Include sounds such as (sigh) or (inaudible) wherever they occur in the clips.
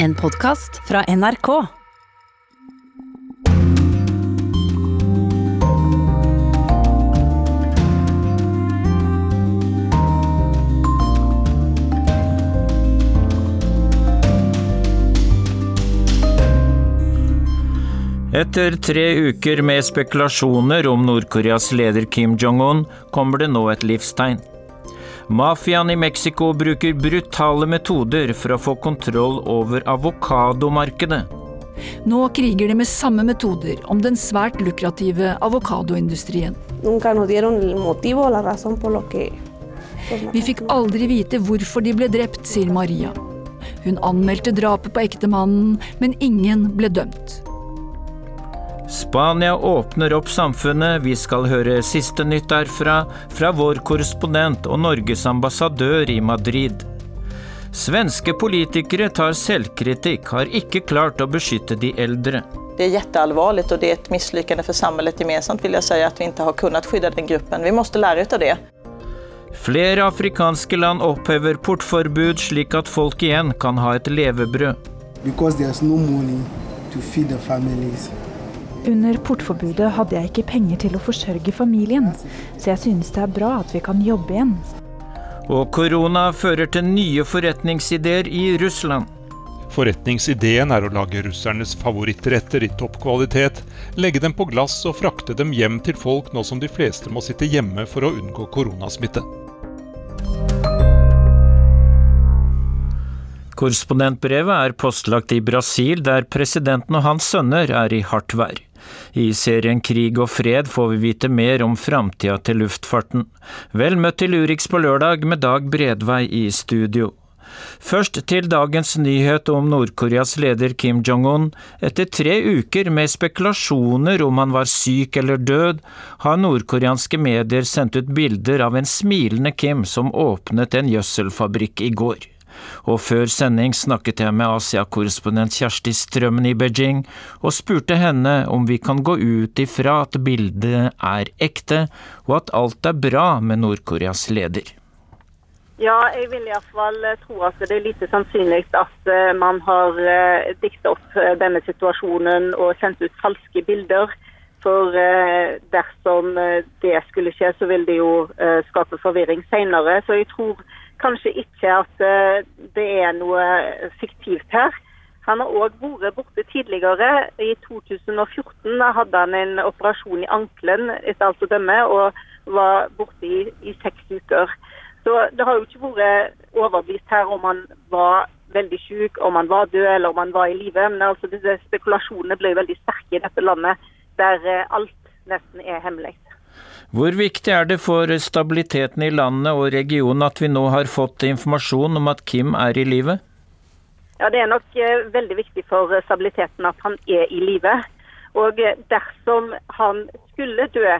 En podkast fra NRK. Etter tre uker med spekulasjoner om Nord-Koreas leder Kim Jong-un, kommer det nå et livstegn. Mafiaen i Mexico bruker brutale metoder for å få kontroll over avokadomarkedet. Nå kriger de med samme metoder om den svært lukrative avokadoindustrien. Nunca nos dieron el motivo o la razón por lo que Vi fikk aldri vite hvorfor de ble drept, sier Maria. Hun anmeldte drapet på ektemannen, men ingen ble dømt. Spania åpner opp samfunnet. Vi skal høre siste nytt derfra, fra vår korrespondent og Norges ambassadør i Madrid. Svenske politikere tar selvkritikk, har ikke klart å beskytte de eldre. Det er kjempealvorlig, og det er et mislykkende for samfunnet gemensamt vil jeg si, at vi ikke har kunnet skydde den gruppen. Vi må lære ut av det. Flere afrikanske land opphever portforbud slik at folk igjen kan ha et levebrød. Under portforbudet hadde jeg ikke penger til å forsørge familien, så jeg synes det er bra at vi kan jobbe igjen. Og korona fører til nye forretningsideer i Russland. Forretningsideen er å lage russernes favorittretter i toppkvalitet, legge dem på glass og frakte dem hjem til folk nå som de fleste må sitte hjemme for å unngå koronasmitte. Korrespondentbrevet er postlagt i Brasil, der presidenten og hans sønner er i hardt vær. I serien Krig og fred får vi vite mer om framtida til luftfarten. Vel møtt til Urix på lørdag med Dag Bredvei i studio. Først til dagens nyhet om Nord-Koreas leder Kim Jong-un. Etter tre uker med spekulasjoner om han var syk eller død, har nordkoreanske medier sendt ut bilder av en smilende Kim som åpnet en gjødselfabrikk i går. Og før sending snakket jeg med Asia-korrespondent Kjersti Strømmen i Beijing, og spurte henne om vi kan gå ut ifra at bildet er ekte, og at alt er bra med Nord-Koreas leder. Ja, jeg vil iallfall tro at det er lite sannsynlig at eh, man har diktet dikta opp eh, denne situasjonen og sendt ut falske bilder. For eh, dersom eh, det skulle skje, så vil det jo eh, skape forvirring senere. Så jeg tror kanskje ikke at eh, det er noe fiktivt her. Han har òg vært borte tidligere. I 2014 hadde han en operasjon i ankelen etter alt å dømme, og var borte i, i seks uker. Så det har jo ikke vært overbevist her om han var veldig syk, om han var død eller om han var i live. Men altså disse spekulasjonene ble veldig sterke i dette landet, der eh, alt nesten er hemmelig. Hvor viktig er det for stabiliteten i landet og regionen at vi nå har fått informasjon om at Kim er i live? Ja, Det er nok eh, veldig viktig for stabiliteten at han er i live. Og eh, dersom han skulle dø,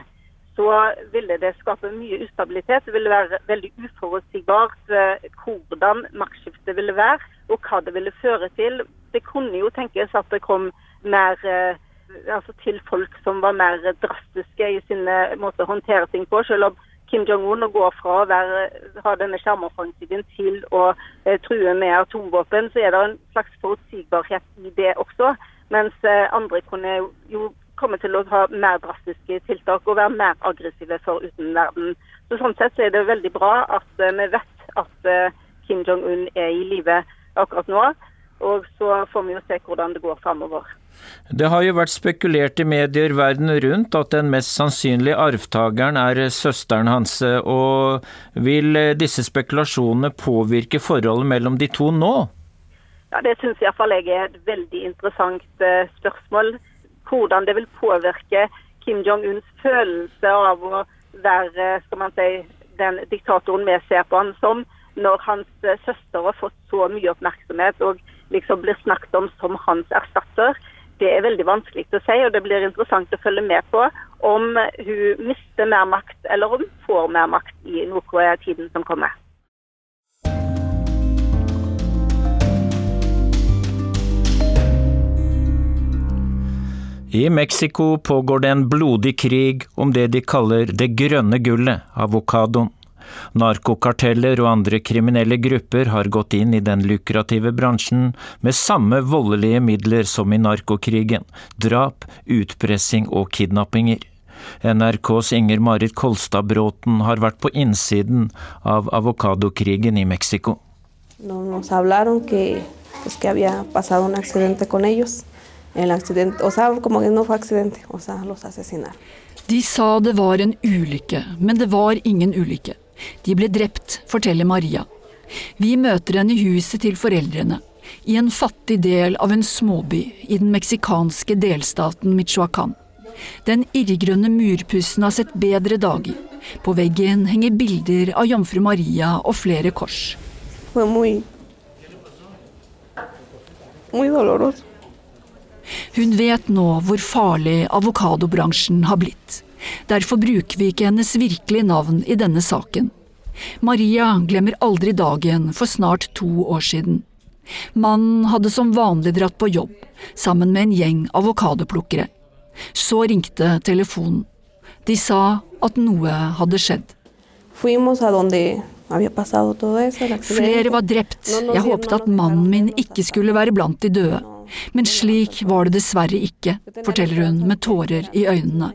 så ville det skape mye ustabilitet. Det ville være veldig uforutsigbart eh, hvordan maktskiftet ville være, og hva det ville føre til. Det kunne jo tenkes at det kom mer eh, altså til folk som var mer drastiske i sin måter måte å håndtere ting på. Selv om Kim Jong-un går fra å være, ha denne skjermoffensiven til å eh, true med atomvåpen, så er det en slags forutsigbarhet i det også. Mens eh, andre kunne jo komme til å ha mer drastiske tiltak og være mer aggressive for utenverden. Så Sånn sett så er det veldig bra at eh, vi vet at eh, Kim Jong-un er i live akkurat nå. Og så får vi jo se hvordan det går framover. Det har jo vært spekulert i medier verden rundt at den mest sannsynlige arvtakeren er søsteren hans, og vil disse spekulasjonene påvirke forholdet mellom de to nå? Ja, Det syns iallfall jeg er et veldig interessant eh, spørsmål. Hvordan det vil påvirke Kim Jong-uns følelse av å være skal man si, den diktatoren vi ser på han som, når hans eh, søster har fått så mye oppmerksomhet og liksom blir snakket om som hans erstatter. Det er veldig vanskelig å si, og det blir interessant å følge med på om hun mister mer makt, eller om hun får mer makt i Nord-Korea i tiden som kommer. I Mexico pågår det en blodig krig om det de kaller det grønne gullet, avokadoen. Narkokarteller og andre kriminelle grupper har gått inn i den lukrative bransjen med samme voldelige midler som i narkokrigen – drap, utpressing og kidnappinger. NRKs Inger Marit Kolstad Bråten har vært på innsiden av avokadokrigen i Mexico. Nos hablaron que, pues, que había pasado un accidente con ellos. El accidente, o sea, como que no fue accidente, o sea, los asesinaron. De sa det var en ulykke, men det var ingen ulykke. De ble drept, forteller Maria. Vi møter henne i huset til foreldrene, i en fattig del av en småby i den meksikanske delstaten Michoacán. Den irrgrønne murpussen har sett bedre dager. På veggen henger bilder av jomfru Maria og flere kors. Hun vet nå hvor farlig avokadobransjen har blitt. Derfor bruker vi ikke hennes virkelige navn i denne saken. Maria glemmer aldri dagen for snart to år siden. Mannen hadde som vanlig dratt på jobb, sammen med en gjeng avokadoplukkere. Så ringte telefonen. De sa at noe hadde skjedd. Flere var drept. Jeg håpet at mannen min ikke skulle være blant de døde. Men slik var det dessverre ikke, forteller hun med tårer i øynene.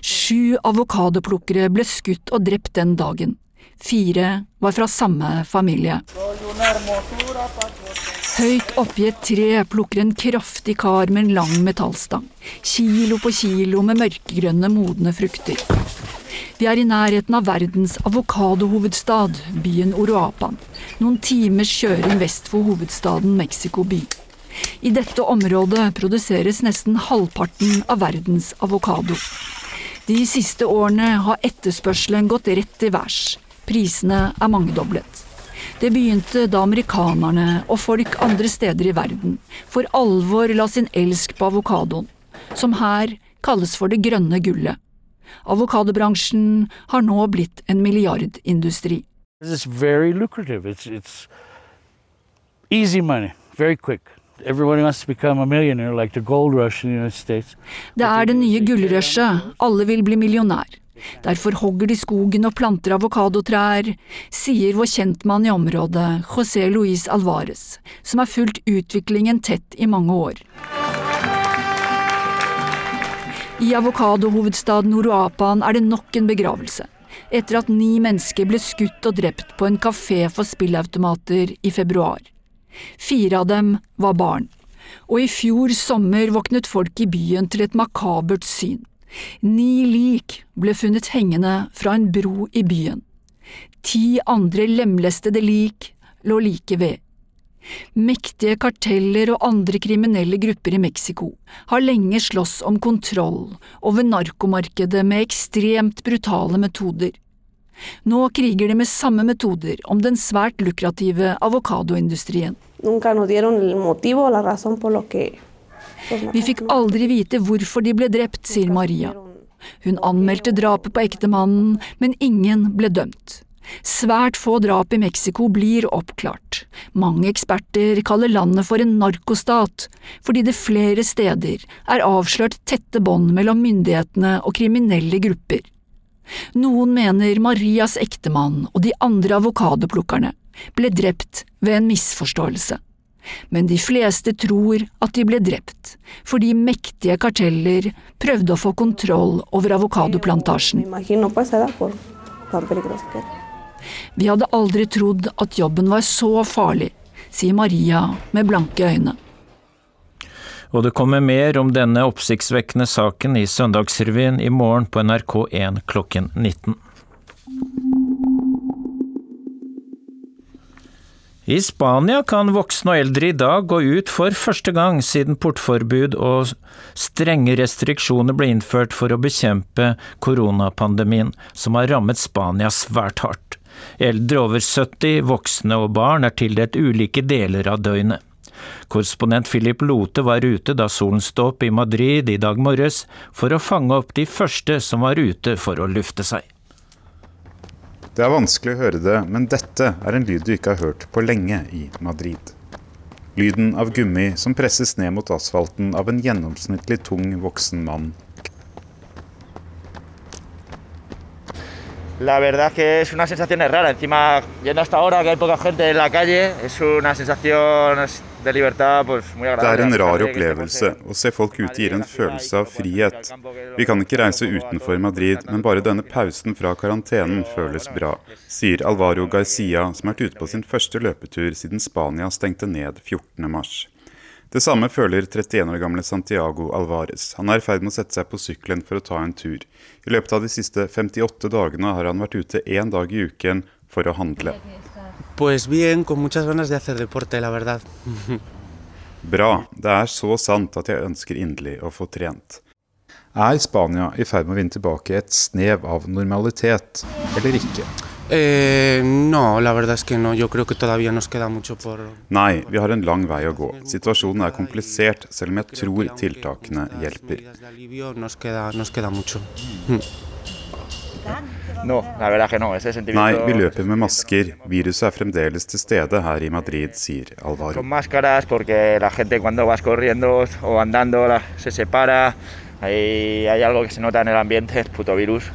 Sju avokadoplukkere ble skutt og drept den dagen. Fire var fra samme familie. Høyt oppi et tre plukker en kraftig kar med en lang metallstang. Kilo på kilo med mørkegrønne, modne frukter. Vi er i nærheten av verdens avokadohovedstad, byen Oroapan. Noen timers kjøring vest for hovedstaden Mexico by. I dette området produseres nesten halvparten av verdens avokado. De siste årene har etterspørselen gått rett i værs. Prisene er mangedoblet. Det begynte da amerikanerne og folk andre steder i verden for alvor la sin elsk på avokadoen, som her kalles for det grønne gullet. Avokadobransjen har nå blitt en milliardindustri. It's very lucrative. It's, it's easy money, very quick. Det er det nye gullrushet, alle vil bli millionær. Derfor hogger de skogen og planter avokadotrær, sier vår kjentmann i området, José Luis Alvarez, som har fulgt utviklingen tett i mange år. I avokadohovedstaden Uruapan er det nok en begravelse, etter at ni mennesker ble skutt og drept på en kafé for spillautomater i februar. Fire av dem var barn, og i fjor sommer våknet folk i byen til et makabert syn. Ni lik ble funnet hengende fra en bro i byen. Ti andre lemlestede lik lå like ved. Mektige karteller og andre kriminelle grupper i Mexico har lenge slåss om kontroll over narkomarkedet med ekstremt brutale metoder. Nå kriger de med samme metoder om den svært lukrative avokadoindustrien. Nunca nos dieron el motivo o la razón por lo que Vi fikk aldri vite hvorfor de ble drept, sier Maria. Hun anmeldte drapet på ektemannen, men ingen ble dømt. Svært få drap i Mexico blir oppklart. Mange eksperter kaller landet for en narkostat, fordi det flere steder er avslørt tette bånd mellom myndighetene og kriminelle grupper. Noen mener Marias ektemann og de andre avokadoplukkerne ble drept ved en misforståelse. Men de fleste tror at de ble drept fordi mektige karteller prøvde å få kontroll over avokadoplantasjen. Vi hadde aldri trodd at jobben var så farlig, sier Maria med blanke øyne. Og det kommer mer om denne oppsiktsvekkende saken i Søndagsrevyen i morgen på NRK1 klokken 19. I Spania kan voksne og eldre i dag gå ut for første gang siden portforbud og strenge restriksjoner ble innført for å bekjempe koronapandemien, som har rammet Spania svært hardt. Eldre over 70, voksne og barn er tildelt ulike deler av døgnet. Korrespondent Philip Lote var ute da solen sto opp i Madrid i dag morges for å fange opp de første som var ute for å lufte seg. Det er vanskelig å høre det, men dette er en lyd du ikke har hørt på lenge i Madrid. Lyden av gummi som presses ned mot asfalten av en gjennomsnittlig tung voksen mann. La verdad que es una sensación rara. Encima, yendo hasta ahora que hay poca gente en la calle, es una sensación de libertad pues, muy Det er en rar opplevelse. Å se folk ute gir en følelse av frihet. Vi kan ikke reise utenfor Madrid, men bare denne pausen fra karantenen føles bra, sier Alvaro Garcia, som har vært ute på sin første løpetur siden Spania stengte ned 14.3. Det samme føler 31 år gamle Santiago Alvarez. Han er i ferd med å sette seg på sykkelen for å ta en tur. I løpet av de siste 58 dagene har han vært ute én dag i uken for å handle. Pues bien, con muchas ganas de hacer deporte, la verdad. Bra. Det er så sant at jeg ønsker inderlig å få trent. Er Spania i ferd med å vinne tilbake et snev av normalitet, eller ikke? Eh, no, la verdad es que no. Yo creo que todavía nos queda mucho por Nei, vi har en lang vei å gå. Situasjonen er komplisert, selv om jeg tror tiltakene hjelper. Nos queda, nos queda mucho. No, la verdad que no. Ese Nei, vi løper med masker. Viruset er fremdeles til stede her i Madrid, sier Alvaro. Con máscaras porque la gente cuando vas corriendo o andando la, se separa. Hay, hay algo que se nota en el ambiente, el puto virus.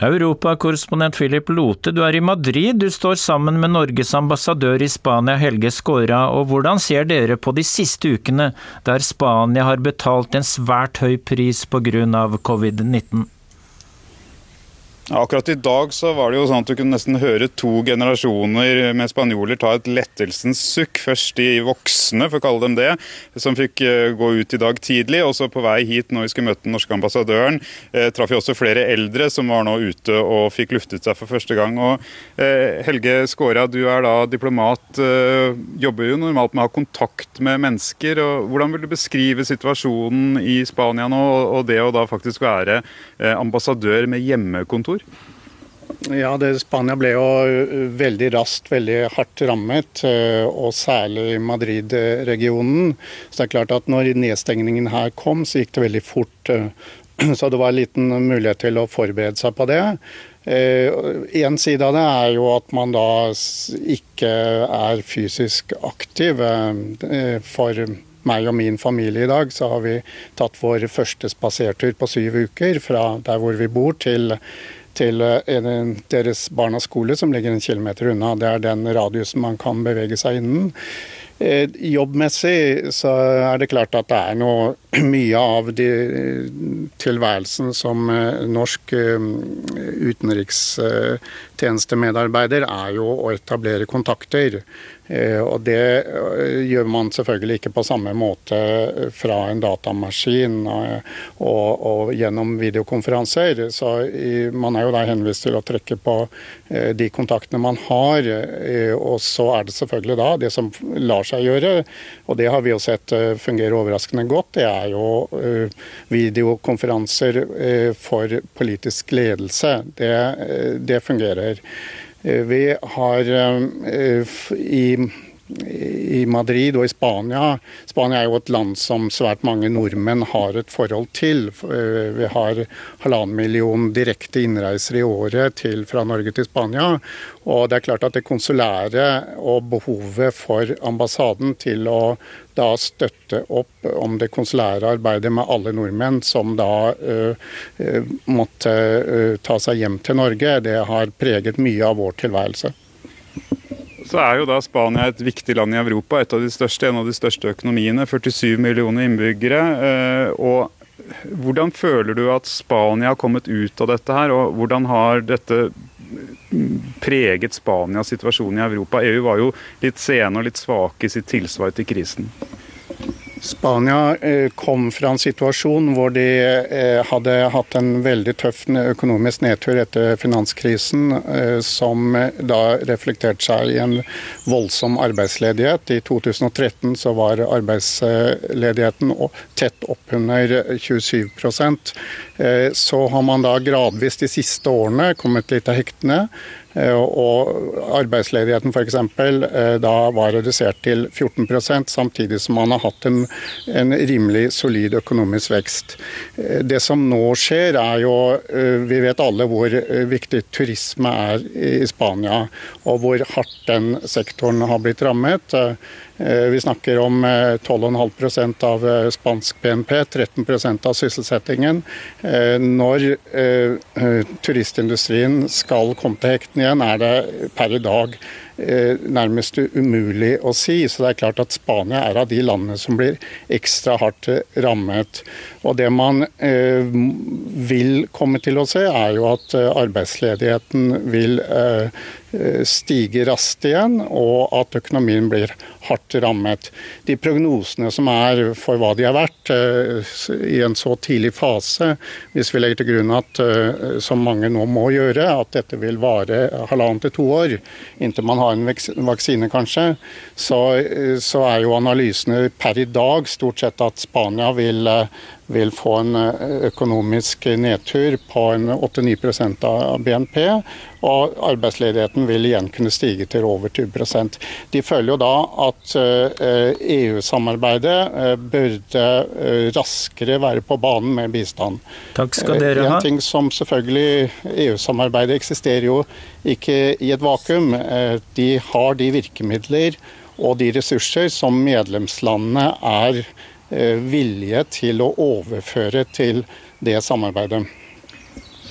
Europakorrespondent Philip Lote, du er i Madrid. Du står sammen med Norges ambassadør i Spania, Helge Skåra. Og hvordan ser dere på de siste ukene, der Spania har betalt en svært høy pris pga. covid-19? Akkurat i dag så var det jo sånn at du kunne nesten høre to generasjoner med spanjoler ta et lettelsens sukk. Først de voksne, for å kalle dem det, som fikk eh, gå ut i dag tidlig. Og så på vei hit når vi skulle møte den norske ambassadøren, eh, traff vi også flere eldre som var nå ute og fikk luftet seg for første gang. Og eh, Helge Skåra, du er da diplomat, eh, jobber jo normalt med å ha kontakt med mennesker. og Hvordan vil du beskrive situasjonen i Spania nå, og det å da faktisk være eh, ambassadør med hjemmekontor? Ja, det, Spania ble jo veldig raskt veldig hardt rammet, og særlig Madrid-regionen. Så det er klart at når nedstengningen her kom, så gikk det veldig fort. (clears throat) Så det var en liten mulighet til å forberede seg på det. En side av det er jo at man da ikke er fysisk aktiv. For meg og min familie i dag så har vi tatt vår første spasertur på syv uker fra der hvor vi bor til til deres barnas skole, som ligger en kilometer unna. Det er den radiusen man kan bevege seg innen. Jobbmessig så er det klart at det er noe (clears throat) mye av de, tilværelsen som norsk utenrikstjenestemedarbeider er jo å etablere kontakter. Og det gjør man selvfølgelig ikke på samme måte fra en datamaskin og, og gjennom videokonferanser. Så man er jo da henvist til å trekke på de kontaktene man har. Og så er det selvfølgelig da det som lar seg gjøre, og det har vi jo sett fungere overraskende godt, det er jo videokonferanser for politisk ledelse. Det, det fungerer. Vi har i i Madrid og i Spania. Spania er jo et land som svært mange nordmenn har et forhold til. Vi har halvannen million direkte innreiser i året til, fra Norge til Spania. Og det er klart at det konsulære og behovet for ambassaden til å da støtte opp om det konsulære arbeidet med alle nordmenn som da uh, måtte uh, ta seg hjem til Norge, det har preget mye av vår tilværelse. Så er jo da Spania et viktig land i Europa, et av de største, en av de største økonomiene. 47 millioner innbyggere. og Hvordan føler du at Spania har kommet ut av dette her, og hvordan har dette preget Spanias situasjon i Europa? EU var jo litt sene og litt svake i sitt tilsvar til krisen. Spania kom fra en situasjon hvor de hadde hatt en veldig tøff økonomisk nedtur etter finanskrisen, som da reflekterte seg i en voldsom arbeidsledighet. I 2013 så var arbeidsledigheten tett oppunder 27% Så har man da gradvis de siste årene kommet litt av hektene. Og arbeidsledigheten f.eks. da var redusert til 14% samtidig som man har hatt en, en, rimelig solid økonomisk vekst. Det som nå skjer, er jo Vi vet alle hvor viktig turisme er i Spania, og hvor hardt den sektoren har blitt rammet. Vi snakker om 12,5% av spansk BNP, 13% av sysselsettingen. Når turistindustrien skal komme til hektene igjen, er det per i dag Eh, nærmest umulig å si. Så det er klart at Spania er av de landene som blir ekstra hardt rammet. Og det man eh, vil komme til å se, er jo at eh, arbeidsledigheten vil stige raskt igjen, og at økonomien blir hardt rammet. De prognosene som er for hva de har vært i en så tidlig fase, hvis vi legger til grunn at, som mange nå må gjøre, at dette vil vare halvannen til to år inntil man har en vaksine, kanskje, så, så, er jo analysene per i dag stort sett at Spania vil, vil få en økonomisk nedtur på en 8-9 av BNP. Og arbeidsledigheten vil igjen kunne stige til over 20 De føler jo da at EU-samarbeidet eh, burde eh, raskere være på banen med bistand. Takk skal dere ha. En ting som selvfølgelig EU-samarbeidet eksisterer jo ikke i et vakuum. Eh, de har de virkemidler og de ressurser som medlemslandene er eh, villige til å overføre til det samarbeidet.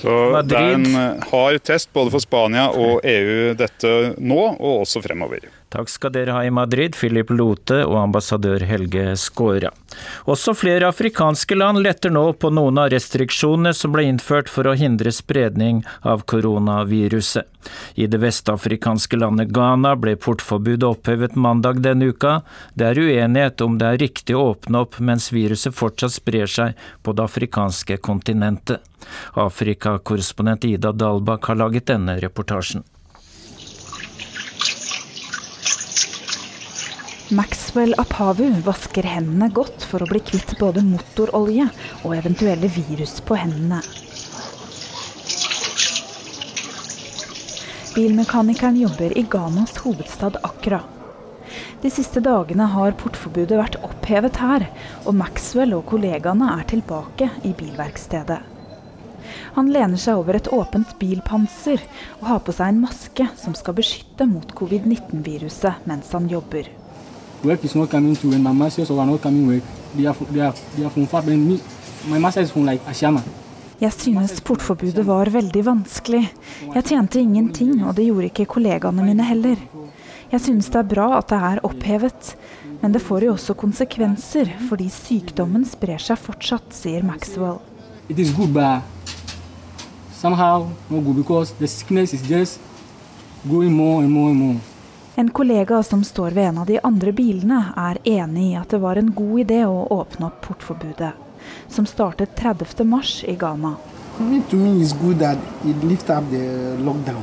Så Madrid. det er en eh, hard test både for Spania og EU dette nå, og også fremover. Takk skal dere ha i Madrid, Philip Lote og ambassadør Helge Skåra. Også flere afrikanske land letter nå på noen av restriksjonene som ble innført for å hindre spredning av koronaviruset. I det vestafrikanske landet Ghana ble portforbudet opphevet mandag denne uka. Det er uenighet om det er riktig å åpne opp mens viruset fortsatt sprer seg på det afrikanske kontinentet. Afrikakorrespondent Ida Dalbakk har laget denne reportasjen. Maxwell Apavu vasker hendene godt for å bli kvitt både motorolje og eventuelle virus på hendene. Bilmekanikeren jobber i Ghanas hovedstad Accra. De siste dagene har portforbudet vært opphevet her, og Maxwell og kollegaene er tilbake i bilverkstedet. Han lener seg over et åpent bilpanser og har på seg en maske som skal beskytte mot covid-19-viruset mens han jobber. Work is not coming through and my masters are not coming work. They are, they are, they are from far and me, my master is from like Ashama. Jeg synes portforbudet var veldig vanskelig. Jeg tjente ingenting, og det gjorde ikke kollegaene mine heller. Jeg synes det er bra at det er opphevet, men det får jo også konsekvenser, fordi sykdommen sprer seg fortsatt, sier Maxwell. It is good, but somehow not good because the sickness is just growing more and more and more. En kollega som står ved en av de andre bilene, er enig i at det var en god idé å åpne opp portforbudet, som startet 30.3 i Ghana. To me it's good that it lift up the lockdown.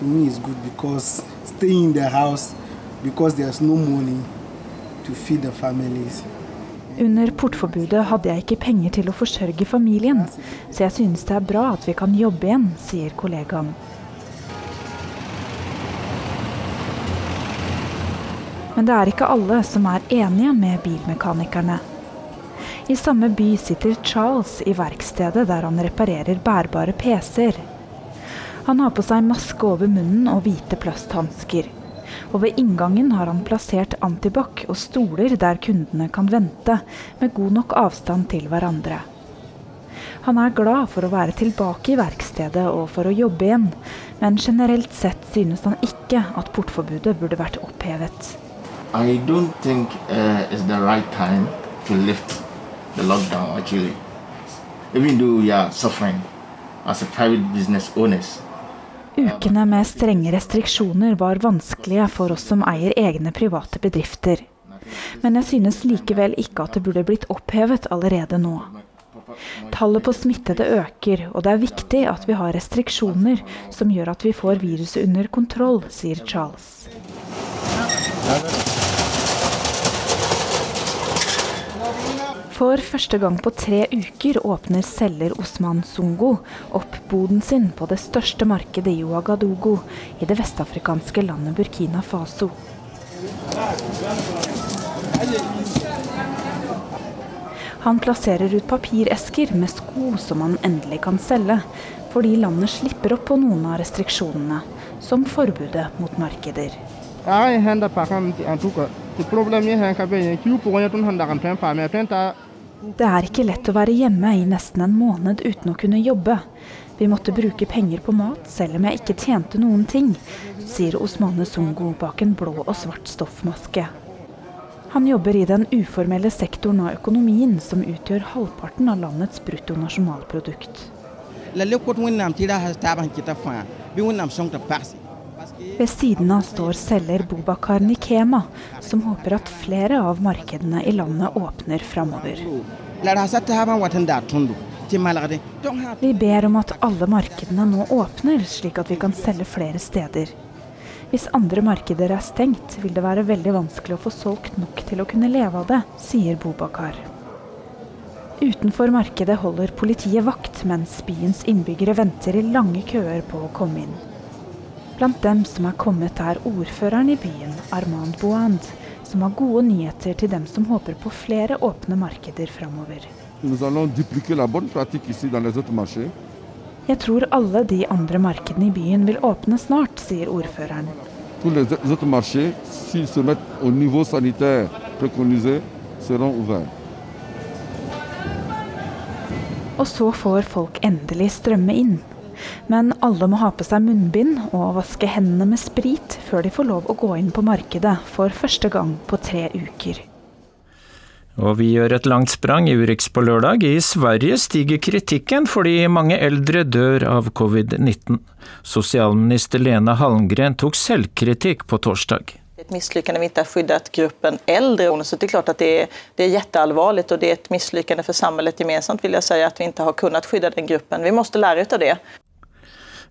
To me it's good because staying in the house because there's no money to feed the families. Under portforbudet hadde jeg ikke penger til å forsørge familien, så jeg synes det er bra at vi kan jobbe igjen, sier kollegaen. Men det er ikke alle som er enige med bilmekanikerne. I samme by sitter Charles i verkstedet der han reparerer bærbare PC-er. Han har på seg maske over munnen og hvite plasthansker. Og ved inngangen har han plassert antibac og stoler der kundene kan vente, med god nok avstand til hverandre. Han er glad for å være tilbake i verkstedet og for å jobbe igjen, men generelt sett synes han ikke at portforbudet burde vært opphevet. I don't think uh, it's the right time to lift the lockdown actually. Even though we are suffering as a private business owners. Ukene med strenge restriksjoner var vanskelige for oss som eier egne private bedrifter. Men jeg synes likevel ikke at det burde blitt opphevet allerede nå. Tallet på smittede øker, og det er viktig at vi har restriksjoner som gjør at vi får viruset under kontroll, sier Charles. For første gang på tre uker åpner selger Osman Sungo opp boden sin på det største markedet i Ouagadougou i det vestafrikanske landet Burkina Faso. Han plasserer ut papiresker med sko som han endelig kan selge, fordi landet slipper opp på noen av restriksjonene, som forbudet mot markeder. Det er ikke lett å være hjemme i nesten en måned uten å kunne jobbe. Vi måtte bruke penger på mat selv om jeg ikke tjente noen ting, sier Osmane Sungo bak en blå og svart stoffmaske. Han jobber i den uformelle sektoren av økonomien som utgjør halvparten av landets bruttonasjonalprodukt. Ved siden av står selger Bobakar Nikema, som håper at flere av markedene i landet åpner framover. Vi ber om at alle markedene nå åpner, slik at vi kan selge flere steder. Hvis andre markeder er stengt, vil det være veldig vanskelig å få solgt nok til å kunne leve av det, sier Bobakar. Utenfor markedet holder politiet vakt, mens byens innbyggere venter i lange køer på å komme inn. Blant dem som er kommet, er ordføreren i byen, Armand Boand, som har gode nyheter til dem som håper på flere åpne markeder framover. Jeg tror alle de andre markedene i byen vil åpne snart, sier ordføreren. Og så får folk endelig strømme inn. Men alle må ha på seg munnbind og vaske hendene med sprit før de får lov å gå inn på markedet for første gang på tre uker. Og vi gjør et langt sprang i Urix på lørdag. I Sverige stiger kritikken fordi mange eldre dør av covid-19. Sosialminister Lena Hallengren tok selvkritikk på torsdag. Det er Et mislykkende vi ikke har skyddet gruppen eldre. Så det er klart at det er, det er kjempealvorlig, og det er et mislykkende for samfunnet gemensamt vil jeg si, at vi ikke har kunnet skydde den gruppen. Vi må lære ut av det.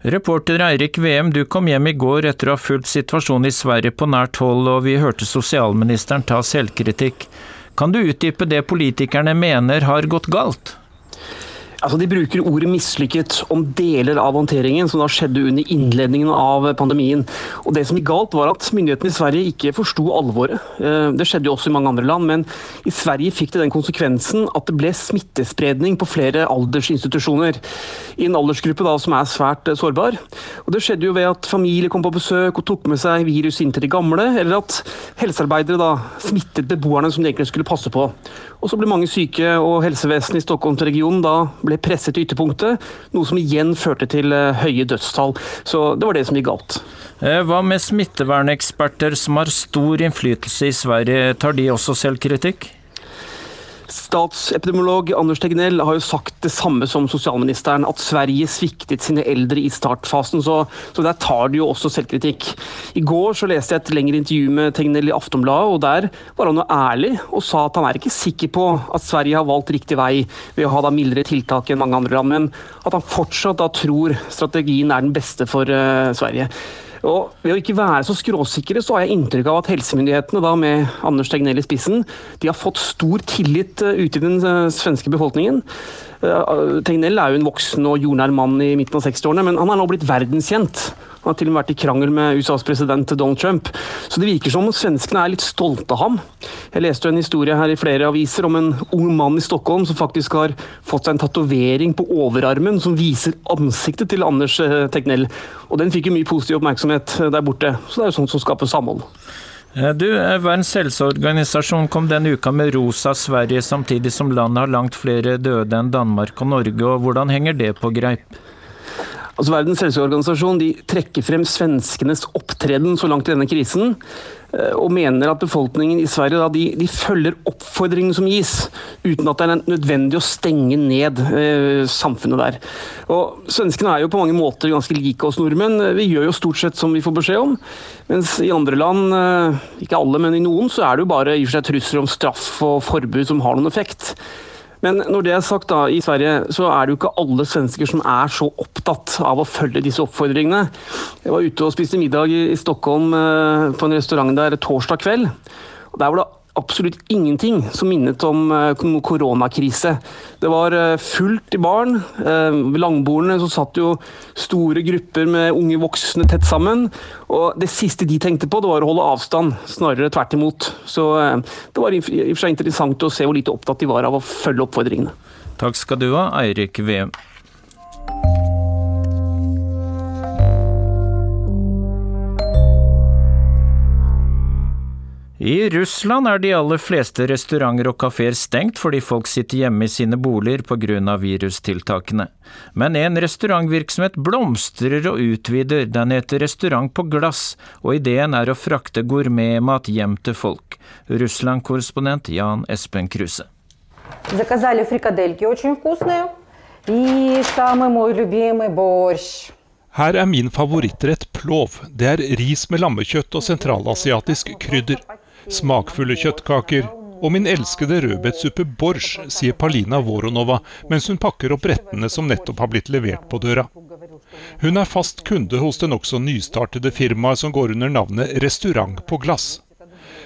Reporter Eirik VM, du kom hjem i går etter å ha fulgt situasjonen i Sverige på nært hold, og vi hørte sosialministeren ta selvkritikk. Kan du utdype det politikerne mener har gått galt? Altså, de bruker ordet 'mislykket' om deler av håndteringen som da skjedde under innledningen av pandemien. Og Det som gikk galt, var at myndighetene i Sverige ikke forsto alvoret. Eh, det skjedde jo også i mange andre land, men i Sverige fikk det den konsekvensen at det ble smittespredning på flere aldersinstitusjoner. I en aldersgruppe da som er svært sårbar. Og Det skjedde jo ved at familie kom på besøk og tok med seg virus inn til de gamle, eller at helsearbeidere da smittet beboerne som de egentlig skulle passe på. Og så ble mange syke, og helsevesenet i Stockholmsregionen da ble ble presset til ytterpunktet, noe som igjen førte til eh, høye dødstall. Så det var det som gikk galt. Eh, hva med smitteverneksperter som har stor innflytelse i Sverige, tar de også selvkritikk? Statsepidemiolog Anders Tegnell har jo sagt det samme som sosialministeren, at Sverige sviktet sine eldre i startfasen. Så, så der tar de jo også selvkritikk. I går så leste jeg et lengre intervju med Tegnell i Aftonbladet, og der var han jo ærlig og sa at han er ikke sikker på at Sverige har valgt riktig vei ved å ha da mildere tiltak enn mange andre land, men at han fortsatt da tror strategien er den beste for uh, Sverige. Og Ved å ikke være så skråsikre, så har jeg inntrykk av at helsemyndighetene, da med Anders Tegnell i spissen, de har fått stor tillit eh, ute i den eh, svenske befolkningen. Eh, Tegnell er jo en voksen og jordnær mann i midten av 60-årene, men han er nå blitt verdenskjent. Han har til og med vært i krangel med USAs president Donald Trump. Så det virker som om svenskene er litt stolte av ham. Jeg leste en historie her i flere aviser om en ung mann i Stockholm som faktisk har fått seg en tatovering på overarmen som viser ansiktet til Anders eh, Tegnell. Og den fikk jo mye positiv oppmerksomhet eh, der borte. Så det er jo sånt som skaper samhold. Du, Verdens helseorganisasjon kom denne uka med rosa Sverige, samtidig som landet har langt flere døde enn Danmark og Norge. og Hvordan henger det på greip? Altså Verdens helseorganisasjon de trekker frem svenskenes opptreden så langt i denne krisen, eh, og mener at befolkningen i Sverige da, de, de, følger oppfordringene som gis, uten at det er nødvendig å stenge ned eh, samfunnet der. Og Svenskene er jo på mange måter ganske like oss nordmenn. Vi gjør jo stort sett som vi får beskjed om. Mens i andre land, eh, ikke alle, men i noen, så er det jo bare i og for seg trusler om straff og forbud som har noen effekt. Men når det er sagt, da, i Sverige så er det jo ikke alle svensker som er så opptatt av å følge disse oppfordringene. Jeg var ute og spiste middag i Stockholm eh, på en restaurant der torsdag kveld. og Der var det absolutt ingenting som minnet om eh, koronakrise. Det var eh, fullt i baren. Eh, ved langbordene så satt jo store grupper med unge voksne tett sammen. Og det siste de tenkte på, det var å holde avstand, snarere tvert imot. Så det var i og for seg interessant å se hvor lite opptatt de var av å følge oppfordringene. Takk skal du ha, Eirik VM. I Russland er de aller fleste restauranter og kafeer stengt fordi folk sitter hjemme i sine boliger pga. virustiltakene. Men en restaurantvirksomhet blomstrer og utvider, den heter Restaurant på glass, og ideen er å frakte gourmetmat hjem til folk. Russland-korrespondent Jan Espen Kruse. Заказали фрикадельки очень вкусные. И самый мой любимый борщ. Her er min favorittrett plov. Det er ris med lammekjøtt og sentralasiatisk krydder. Smakfulle kjøttkaker. Og min elskede rødbetsuppe borsj, sier Palina Voronova mens hun pakker opp rettene som nettopp har blitt levert på døra. Hun er fast kunde hos det nokså nystartede firmaet som går under navnet Restaurant på glass.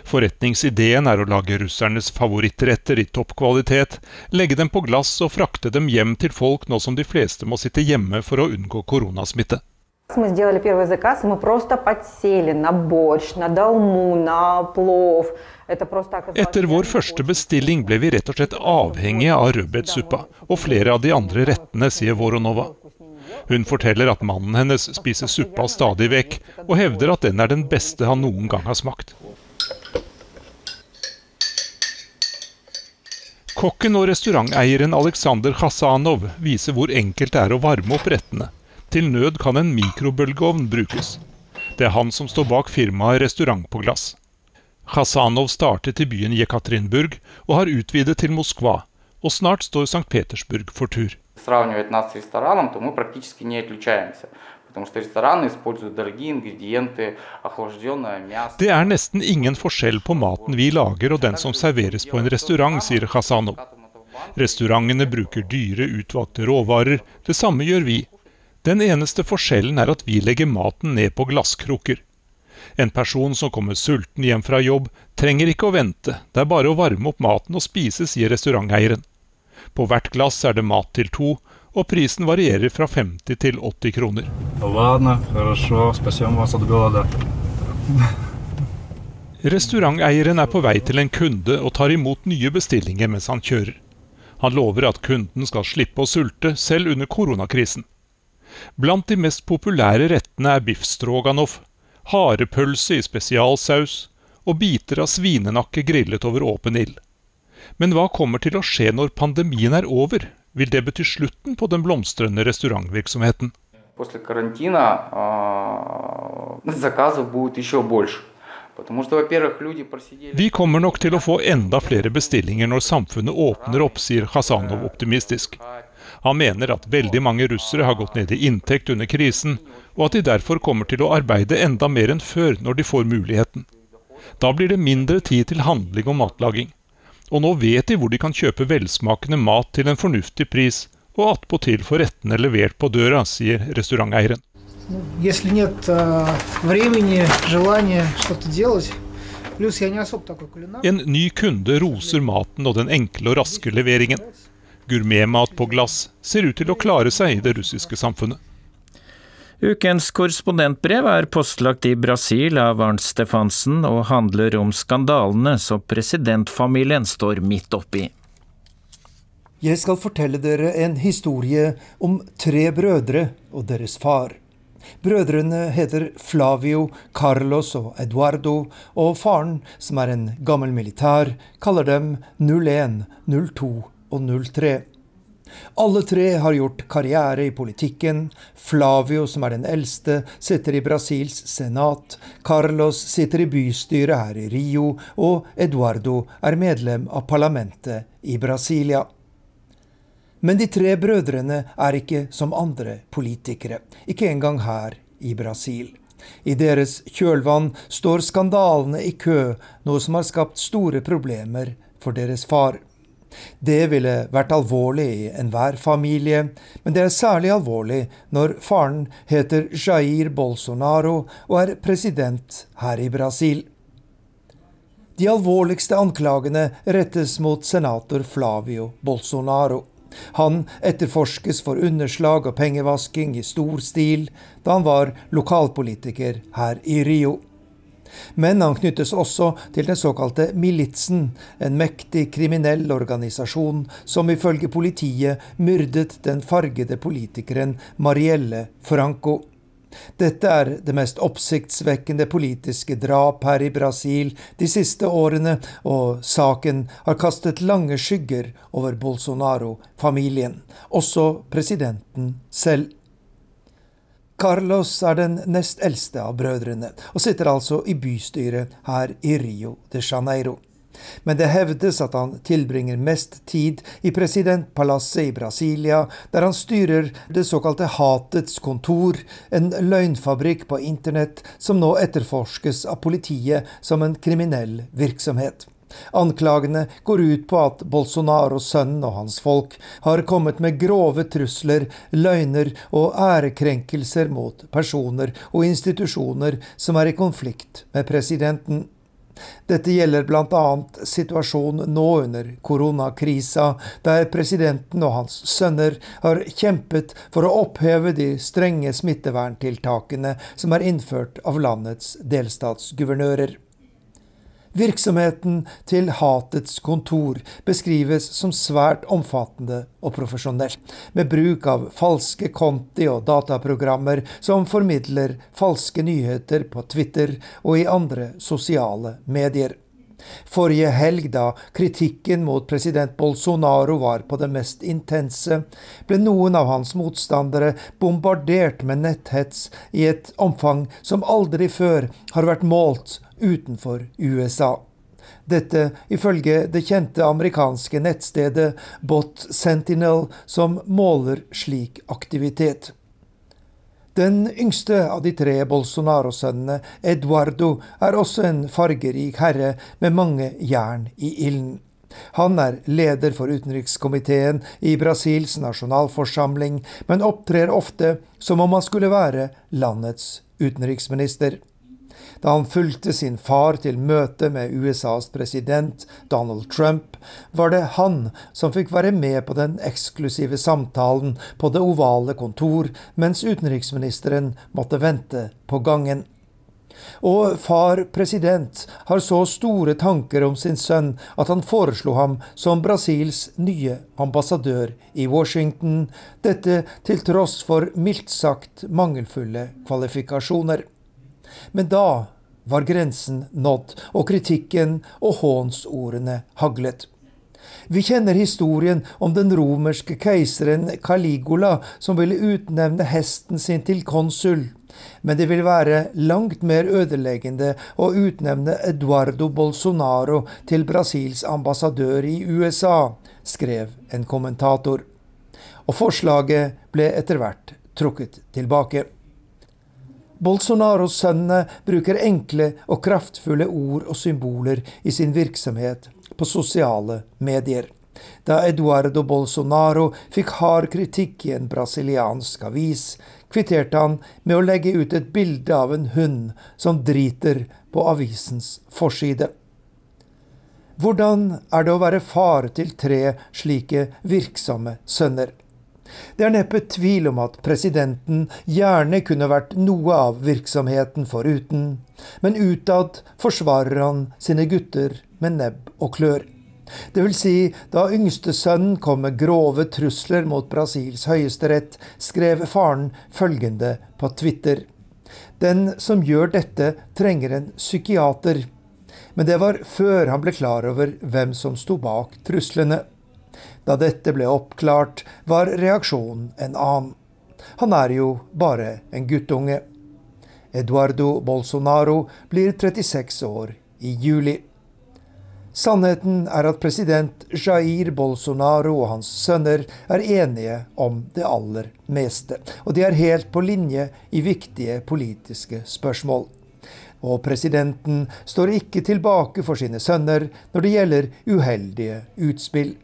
Forretningsideen er å lage russernes favorittretter i toppkvalitet, legge dem på glass og frakte dem hjem til folk nå som de fleste må sitte hjemme for å unngå koronasmitte. Мы сделали первый заказ, мы просто подсели на борщ, на долму, на плов. Это просто оказалось... Etter vår første bestilling ble vi rett og slett avhengige av rødbetsuppa og flere av de andre rettene, sier Voronova. Hun forteller at mannen hennes spiser suppa stadig vekk, og hevder at den er den beste han noen gang har smakt. Kokken og restauranteieren Aleksandr Khasanov viser hvor enkelt det er å varme opp rettene. til nød kan en mikrobølgeovn brukes. Det er han som står bak firmaet Restaurant på glass. Khasanov startet i byen Jekaterinburg og har utvidet til Moskva, og snart står St. Petersburg for tur. Det er nesten ingen forskjell på maten vi lager og den som serveres på en restaurant, sier Khasanov. Restaurantene bruker dyre, utvalgte råvarer. Det samme gjør vi. Den eneste forskjellen er at vi legger maten ned på glasskrukker. En person som kommer sulten hjem fra jobb, trenger ikke å vente, det er bare å varme opp maten og spise, sier restauranteieren. På hvert glass er det mat til to, og prisen varierer fra 50 til 80 kroner. Ладно, хорошо, спасем вас от голода. Restauranteieren er på vei til en kunde og tar imot nye bestillinger mens han kjører. Han lover at kunden skal slippe å sulte, selv under koronakrisen. Blant de mest populære rettene er biff stroganoff, harepølse i spesialsaus og biter av svinenakke grillet over åpen ild. Men hva kommer til å skje når pandemien er over? Vil det bety slutten på den blomstrende restaurantvirksomheten? После карантина а, заказов будет еще больше. Потому что, во-первых, люди просидели... Vi kommer nok til å få enda flere bestillinger når samfunnet åpner opp, sier Khasanov optimistisk. Han mener at veldig mange russere har gått ned i inntekt under krisen, og at de derfor kommer til å arbeide enda mer enn før når de får muligheten. Da blir det mindre tid til handling og matlaging. Og nå vet de hvor de kan kjøpe velsmakende mat til en fornuftig pris, og attpåtil få rettene levert på døra, sier restauranteieren. En ny kunde roser maten og den enkle og raske leveringen. Gourmetmat på glass ser ut til å klare seg i det russiske samfunnet. Ukens korrespondentbrev er postlagt i Brasil av Arnt Stefansen og handler om skandalene som presidentfamilien står midt oppi. Jeg skal fortelle dere en historie om tre brødre og deres far. Brødrene heter Flavio, Carlos og Eduardo, og faren, som er en gammel militær, kaller dem 01, 02 og 03. Alle tre har gjort karriere i politikken. Flavio, som er den eldste, sitter i Brasils senat. Carlos sitter i bystyret her i Rio, og Eduardo er medlem av parlamentet i Brasilia. Men de tre brødrene er ikke som andre politikere, ikke engang her i Brasil. I deres kjølvann står skandalene i kø, noe som har skapt store problemer for deres far. Det ville vært alvorlig i enhver familie, men det er særlig alvorlig når faren heter Jair Bolsonaro og er president her i Brasil. De alvorligste anklagene rettes mot senator Flavio Bolsonaro. Han etterforskes for underslag og pengevasking i stor stil da han var lokalpolitiker her i Rio. Men han knyttes også til den såkalte militsen, en mektig kriminell organisasjon som ifølge politiet myrdet den fargede politikeren Marielle Franco. Dette er det mest oppsiktsvekkende politiske drap her i Brasil de siste årene, og saken har kastet lange skygger over Bolsonaro-familien, også presidenten selv. Carlos er den nest eldste av brødrene, og sitter altså i bystyret her i Rio de Janeiro men det hevdes at han tilbringer mest tid i presidentpalasset i Brasilia, der han styrer det såkalte Hatets kontor, en løgnfabrikk på internett som nå etterforskes av politiet som en kriminell virksomhet. Anklagene går ut på at Bolsonaro-sønnen og hans folk har kommet med grove trusler, løgner og ærekrenkelser mot personer og institusjoner som er i konflikt med presidenten. Dette gjelder bl.a. situasjonen nå under koronakrisa, der presidenten og hans sønner har kjempet for å oppheve de strenge smitteverntiltakene som er innført av landets delstatsguvernører. Virksomheten til Hatets kontor beskrives som svært omfattende og profesjonell, med bruk av falske konti og dataprogrammer som formidler falske nyheter på Twitter og i andre sosiale medier. Forrige helg, da kritikken mot president Bolsonaro var på det mest intense, ble noen av hans motstandere bombardert med netthets i et omfang som aldri før har vært målt utenfor USA. Dette ifølge det kjente amerikanske nettstedet Bot Sentinel, som måler slik aktivitet. Den yngste av de tre Bolsonaro-sønnene, Eduardo, er også en fargerik herre med mange jern i ilden. Han er leder for utenrikskomiteen i Brasils nasjonalforsamling, men opptrer ofte som om han skulle være landets utenriksminister. Da han fulgte sin far til møte med USAs president Donald Trump, var det han som fikk være med på den eksklusive samtalen på det ovale kontor, mens utenriksministeren måtte vente på gangen. Og far president har så store tanker om sin sønn at han foreslo ham som Brasils nye ambassadør i Washington, dette til tross for mildt sagt mangelfulle kvalifikasjoner. Men da var grensen nådd, og kritikken og hånsordene haglet. Vi kjenner historien om den romerske keiseren Caligula som ville utnevne hesten sin til konsul. Men det vil være langt mer ødeleggende å utnevne Eduardo Bolsonaro til Brasils ambassadør i USA, skrev en kommentator. Og forslaget ble etter hvert trukket tilbake. Bolsonaros sønner bruker enkle og kraftfulle ord og symboler i sin virksomhet på sosiale medier. Da Eduardo Bolsonaro fikk hard kritikk i en brasiliansk avis, kvitterte han med å legge ut et bilde av en hund som driter på avisens forside. Hvordan er det å være far til tre slike virksomme sønner? Det er neppe tvil om at presidenten gjerne kunne vært noe av virksomheten foruten, men utad forsvarer han sine gutter med nebb og klør. Det vil si, da yngste sønnen kom med grove trusler mot Brasils høyesterett, skrev faren følgende på Twitter. Den som gjør dette, trenger en psykiater. Men det var før han ble klar over hvem som sto bak truslene. Da dette ble oppklart, var reaksjonen en annen. Han er jo bare en guttunge. Eduardo Bolsonaro blir 36 år i juli. Sannheten er at president Jair Bolsonaro og hans sønner er enige om det aller meste, og de er helt på linje i viktige politiske spørsmål. Og presidenten står ikke tilbake for sine sønner når det gjelder uheldige utspill.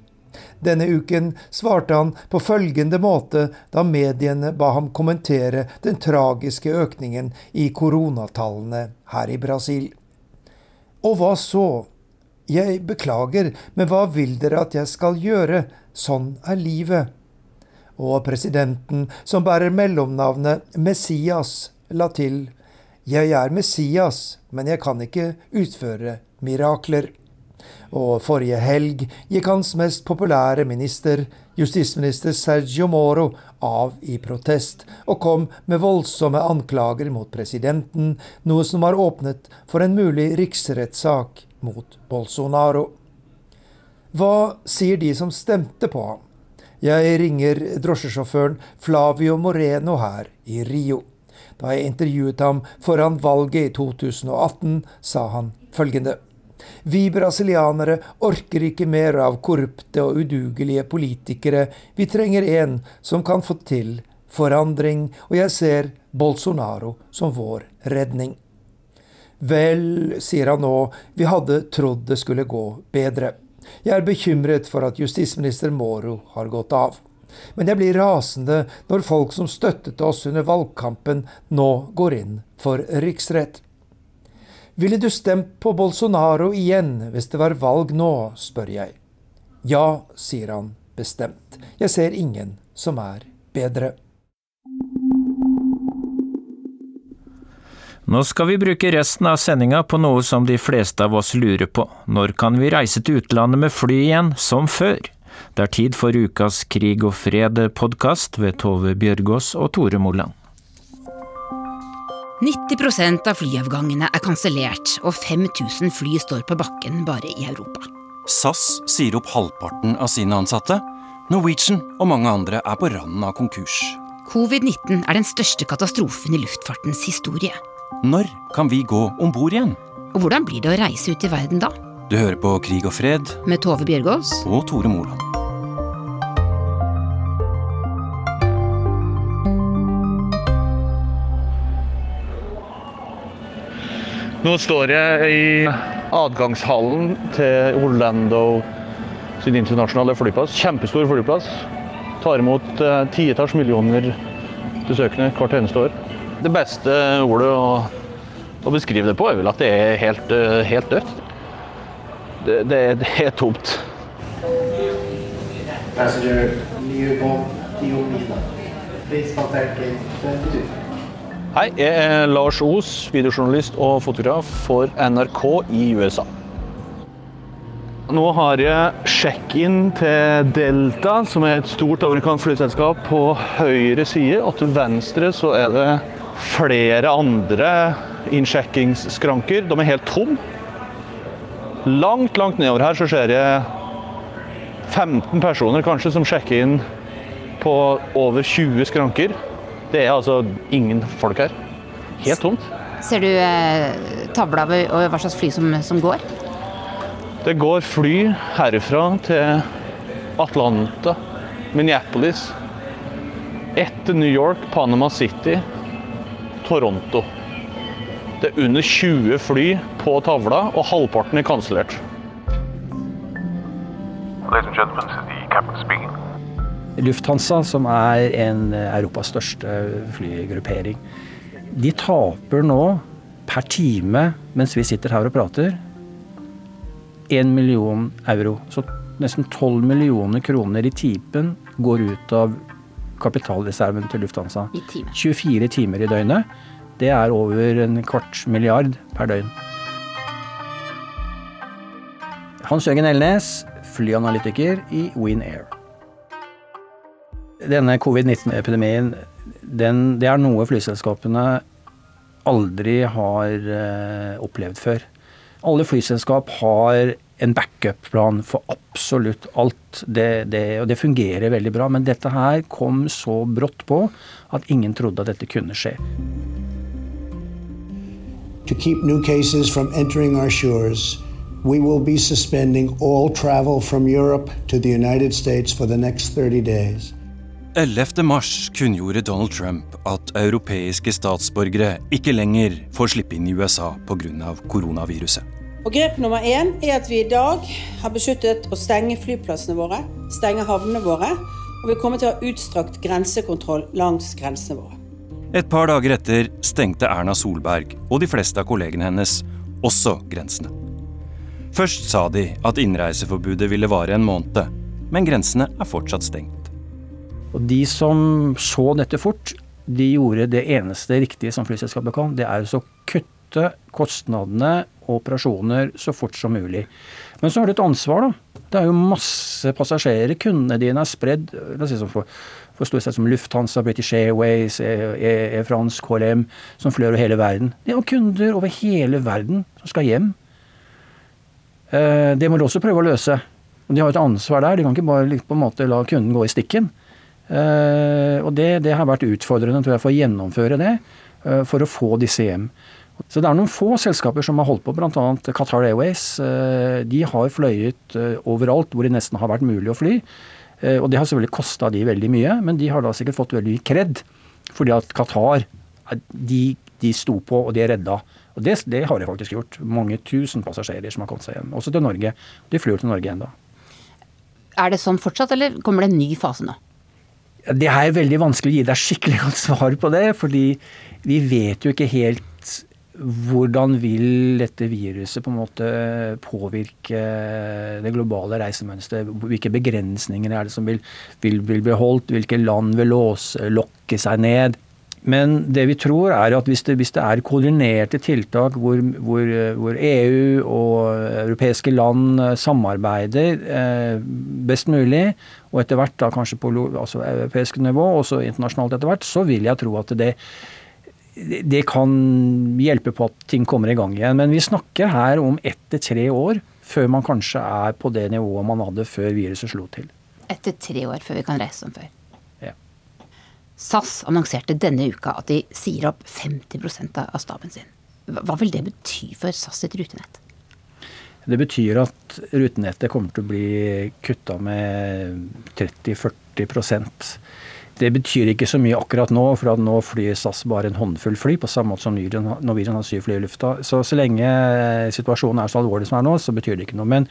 Denne uken svarte han på følgende måte da mediene ba ham kommentere den tragiske økningen i koronatallene her i Brasil. Og hva så? Jeg beklager, men hva vil dere at jeg skal gjøre? Sånn er livet. Og presidenten, som bærer mellomnavnet Messias, la til Jeg er Messias, men jeg kan ikke utføre mirakler og forrige helg gikk hans mest populære minister, justisminister Sergio Moro, av i protest, og kom med voldsomme anklager mot presidenten, noe som har åpnet for en mulig riksrettssak mot Bolsonaro. Hva sier de som stemte på ham? Jeg ringer drosjesjåføren Flavio Moreno her i Rio. Da jeg intervjuet ham foran valget i 2018, sa han følgende. Vi brasilianere orker ikke mer av korrupte og udugelige politikere. Vi trenger en som kan få til forandring, og jeg ser Bolsonaro som vår redning. Vel, sier han nå, vi hadde trodd det skulle gå bedre. Jeg er bekymret for at justisminister Moro har gått av. Men jeg blir rasende når folk som støttet oss under valgkampen, nå går inn for riksrett. Ville du stemt på Bolsonaro igjen hvis det var valg nå, spør jeg. Ja, sier han bestemt. Jeg ser ingen som er bedre. Nå skal vi bruke resten av sendinga på noe som de fleste av oss lurer på. Når kan vi reise til utlandet med fly igjen, som før? Det er tid for ukas Krig og fred-podkast ved Tove Bjørgaas og Tore Moland. 90% av flyavgangene er kansellert, og 5000 fly står på bakken bare i Europa. SAS sier opp halvparten av sine ansatte. Norwegian og mange andre er på randen av konkurs. Covid-19 er den største katastrofen i luftfartens historie. Når kan vi gå om bord igjen? Og hvordan blir det å reise ut i verden da? Du hører på Krig og fred Med Tove Bjørgaas og Tore Moland. Nå står jeg i adgangshallen til Orlando sin internasjonale flyplass. Kjempestor flyplass. Tar imot eh, titalls millioner besøkende hvert eneste år. Det beste ordet å, å, beskrive det på er vel at det er helt, eh, helt dødt. Det, det, det, er tomt. Hei, jeg er Lars Os, videojournalist og fotograf for NRK i USA. Nå har jeg sjekk-in til Delta, som er et stort amerikansk flyselskap, på høyre side. Og til venstre så er det flere andre innsjekkingsskranker. De er helt tomme. Langt, langt nedover her så ser jeg 15 personer kanskje som sjekker inn på over 20 skranker. Det er altså ingen folk her. Helt tomt. Ser du eh, tavla over hva slags fly som, som, går? Det går fly herfra til Atlanta, Minneapolis, etter New York, Panama City, Toronto. Det er under 20 fly på tavla, og halvparten er kansellert. Ladies and gentlemen, Lufthansa, som er en Europas største flygruppering, de taper nå per time mens vi sitter her og prater, 1 million euro. Så nesten 12 millioner kroner i tipen går ut av kapitalreserven til Lufthansa. I time. 24 timer i døgnet. Det er over en kvart milliard per døgn. Hans Jørgen Elnes, flyanalytiker i Win Air. Denne covid-19-epidemien, det er noe flyselskapene aldri har eh, opplevd før. Alle flyselskap har en backup-plan for absolutt alt. Det, det, og det fungerer veldig bra. Men dette her kom så brått på at ingen trodde at dette kunne skje. To keep new cases from entering our shores, we will be suspending all travel from Europe to the United States for the next 30 days. 11. mars kunngjorde Donald Trump at europeiske statsborgere ikke lenger får slippe inn i USA pga. koronaviruset. Og Grep nummer én er at vi i dag har besluttet å stenge flyplassene våre, stenge havnene våre, og vi kommer til å ha utstrakt grensekontroll langs grensene våre. Et par dager etter stengte Erna Solberg og de fleste av kollegene hennes også grensene. Først sa de at innreiseforbudet ville vare en måned, men grensene er fortsatt stengt. Og de som så dette fort, de gjorde det eneste riktige som flyselskapet kan. Det er å kutte kostnadene og operasjoner så fort som mulig. Men så har du et ansvar, da. Det er jo masse passasjerer. Kundene dine er spredd. La oss si som for, for stort sett som Lufthansa, British Airways, Air France, KLM, som flør over hele verden. De har kunder over hele verden som skal hjem. Eh, det må du også prøve å løse. De har et ansvar der. De kan ikke bare på en måte la kunden gå i stikken. Eh, og det, det har vært utfordrende tror jeg, for å gjennomføre det, eh, for å få disse hjem. Så det er noen få selskaper som har holdt på, bl.a. Qatar Airways. Eh, de har fløyet overalt hvor det nesten har vært mulig å fly. Og det har selvfølgelig kosta de veldig mye, men de har da sikkert fått veldig mye kred. Fordi at Qatar, de, de sto på, og de er redda. Og det, det, har de faktisk gjort. Mange tusen passasjerer som har kommet seg hjem. Også til Norge. De flyr til Norge ennå. Er det sånn fortsatt, eller kommer det en ny fase nå? Det er veldig vanskelig å gi deg skikkelig godt svar på det, fordi vi vet jo ikke helt hvordan vil dette viruset på en måte påvirke det globale reisemønsteret? Hvilke begrensninger er det som vil, vil, bli holdt? Hvilke land vil låse, lokke seg ned? Men det vi tror er at hvis det, hvis det er koordinerte tiltak hvor, hvor, hvor, EU og europeiske land samarbeider eh, best mulig, og etter hvert da kanskje på altså europeisk nivå, og så internasjonalt etter hvert, så vil jeg tro at det, det kan hjelpe på at ting kommer i gang igjen. Men vi snakker her om ett til tre år før man kanskje er på det nivået man hadde før viruset slo til. Etter tre år før vi kan reise som før. SAS annonserte denne uka at de sier opp 50 av staben sin. Hva vil det bety for SAS sitt rutenett? Det betyr at rutenettet kommer til å bli kutta med 30-40% Det betyr ikke så mye akkurat nå, for at nå flyr SAS bare en håndfull fly, på samme måte som Norwegian har syv fly i lufta. Så så lenge situasjonen er så alvorlig som er nå, så betyr det ikke noe. Men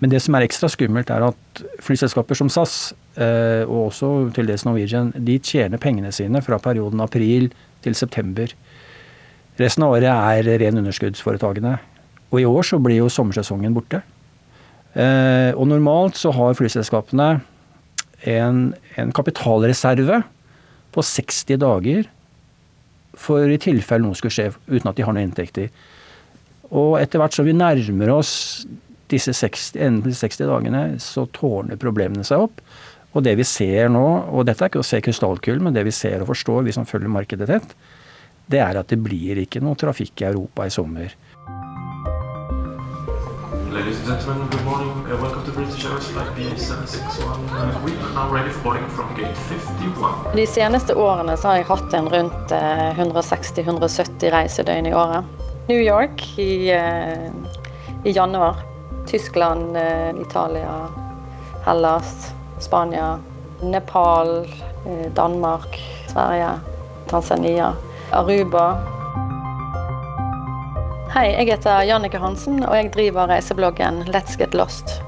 men det som er ekstra skummelt, er at flyselskaper som SAS, eh, og også til dels Norwegian, de tjener pengene sine fra perioden april til september. Resten av året er ren underskuddsforetakene. Og i år så blir jo sommersesongen borte. Eh, og normalt så har flyselskapene en, en kapitalreserve på 60 dager for i tilfelle noe skulle skje uten at de har noen inntekter. Og etter hvert som vi nærmer oss disse 60, enden 60 dagene så tårner problemene seg opp. Og det vi ser nå, og dette er ikke å se krystallkulen, men det vi ser og forstår, vi som følger markedet tett, det er at det blir ikke noe trafikk i Europa i sommer. De seneste årene så har jeg hatt en rundt 160-170 eh, reisedøgn i året. New York i, i januar. Tyskland, eh, Italia, Hellas, Spania, Nepal, eh, Danmark, Sverige, Tanzania, Aruba. Hei, jeg heter Jannike Hansen, og jeg driver reisebloggen Let's Get Lost.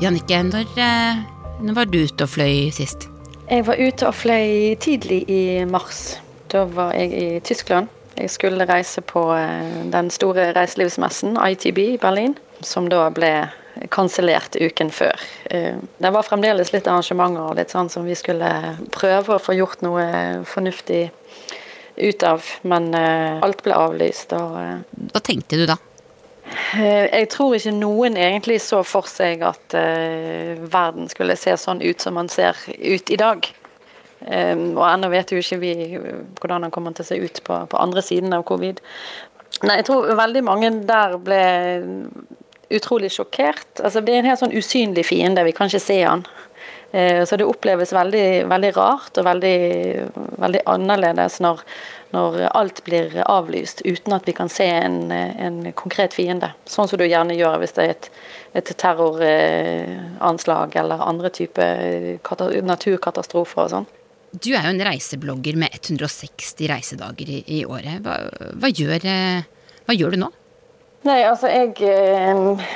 Jannike, når, eh, når var du ute og fløy sist? Jeg var ute og fløy tidlig i mars. Da var jeg i Tyskland. Jeg skulle reise på eh, den store reiselivsmessen, ITB i Berlin, som da ble kansellert uken før. Eh, det var fremdeles litt arrangementer og litt sånn som vi skulle prøve å få gjort noe fornuftig ut av, men eh, alt ble avlyst. Og, Hva tenkte du da? Jeg tror ikke noen egentlig så for seg at verden skulle se sånn ut som man ser ut i dag. Um, og ennå vet jo ikke vi hvordan han kommer til å se ut på, på, andre siden av covid. Nei, jeg tror veldig mange der ble utrolig sjokkert. Altså, det er en helt sånn usynlig fiende, vi kan ikke se han. Uh, så det oppleves veldig, veldig rart og veldig, veldig annerledes når, når, alt blir avlyst uten at vi kan se en, en konkret fiende. Sånn som du gjerne gjør hvis det er et, et terroranslag eller andre typer naturkatastrofer og sånn. Du er jo en reiseblogger med 160 reisedager i, i året. Hva, hva, gjør, eh, hva, gjør, du nå? Nei, altså jeg eh,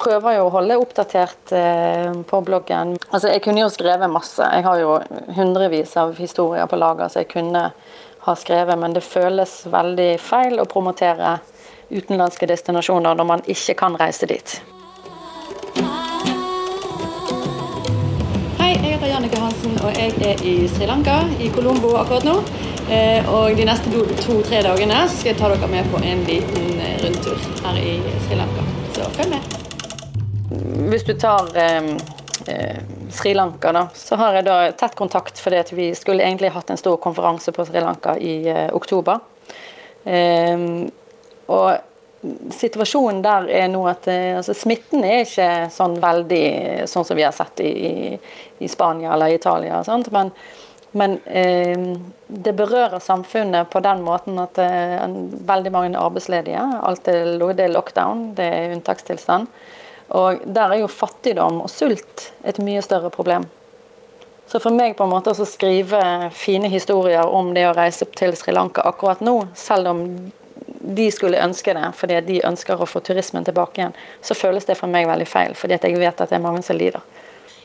prøver jo å holde oppdatert eh, på bloggen. Altså jeg kunne jo skrevet masse. Jeg har jo hundrevis av historier på lager som jeg kunne ha skrevet, men det føles veldig feil å promotere utenlandske destinasjoner når man ikke kan reise dit. Og jeg er i Sri Lanka, i Colombo akkurat nå. Eh, og de neste to-tre dagene skal jeg ta dere med på en liten eh, rundtur her i Sri Lanka. Så følg med. Hvis du tar eh, eh, Sri Lanka, da, så har jeg da tett kontakt fordi at vi skulle egentlig hatt en stor konferanse på Sri Lanka i eh, oktober. Eh, og situasjonen der er nå at altså, smitten er ikke sånn veldig sånn som vi har sett i, i, Spania eller Italia. Sant? Men men eh, det berører samfunnet på den måten at eh, veldig mange arbeidsledige. Alt er, det er lockdown, det er unntakstilstand. Og der er jo fattigdom og sult et mye større problem. Så for meg på en måte å skrive fine historier om det å reise til Sri Lanka akkurat nå, selv om de skulle ønske det fordi de ønsker å få turismen tilbake igjen, så føles det for meg veldig feil. Fordi jeg vet at det er mange som lider.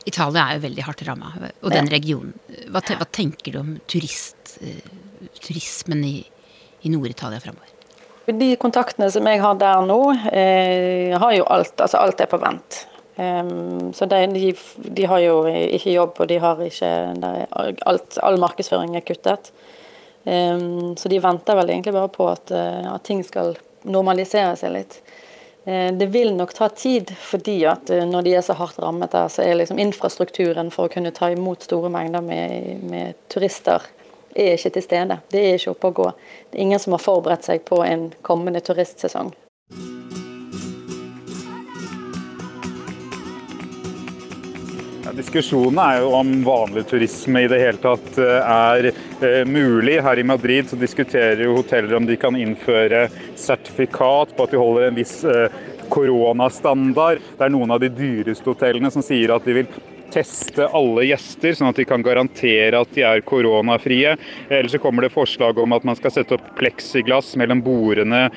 Italia er jo veldig hardt ramma, og den regionen. Hva, hva, tenker du om turist, uh, turismen i, i Nord-Italia framover? De kontaktene som jeg har der nå, eh, har jo alt, altså alt er på vent. Um, så de, de, de, har jo ikke jobb, og de har ikke alt, All markedsføring er kuttet. Um, så de venter vel egentlig bare på at, uh, at ting skal normalisere seg litt. Eh, det vil nok ta tid, fordi at eh, når de er så hardt rammet der, så er liksom infrastrukturen for å kunne ta imot store mengder med, med turister er ikke til stede. Det er ikke oppe å gå. Det er ingen som har forberedt seg på en kommende turistsesong. Diskusjonen er jo om vanlig turisme i det hele tatt eh, er eh, mulig. Her i Madrid så diskuterer jo hoteller om de kan innføre sertifikat på at de holder en viss eh, koronastandard. Det er noen av de dyreste hotellene som sier at de vil teste alle gjester, sånn at de kan garantere at de er koronafrie. Eller så kommer det forslag om at man skal sette opp pleksiglass mellom bordene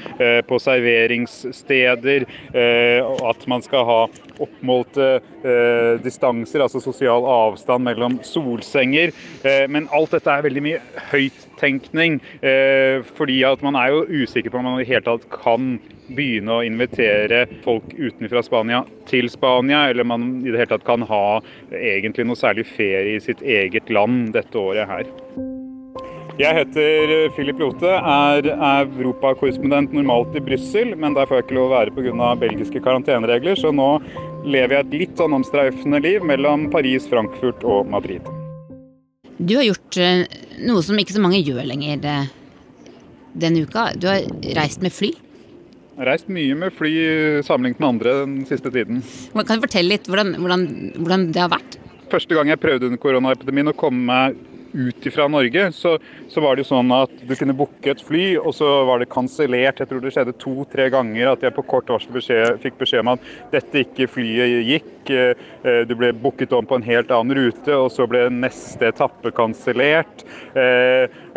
på serveringssteder. og at man skal ha oppmålte eh, distanser, altså sosial avstand mellom solsenger. Eh, men alt dette er veldig mye høyttenkning. Eh, fordi at man er jo usikker på om man i det hele tatt kan begynne å invitere folk utenfra Spania til Spania, eller man i det hele tatt kan ha egentlig noe særlig ferie i sitt eget land dette året her. Jeg heter Philip Lote, er europakorrespondent normalt i Brussel, men der får jeg ikke lov å være pga. belgiske karanteneregler, så nå lever jeg et litt sånn omstreifende liv mellom Paris, Frankfurt og Madrid. Du har gjort eh, noe som ikke så mange gjør lenger eh, denne uka. Du har reist med fly. Jeg har reist mye med fly sammenlignet med andre den siste tiden. Kan du fortelle litt hvordan, hvordan, hvordan det har vært? Første gang jeg prøvde under koronaepidemien å komme meg ut fra Norge, så, så, var det jo sånn at du kunne booke et fly, og så var det kansellert. Jeg tror det skjedde to-tre ganger at jeg på kort varsel beskjed, fikk beskjed om at dette ikke flyet gikk. Eh, du ble booket om på en helt annen rute, og så ble neste etappe kansellert.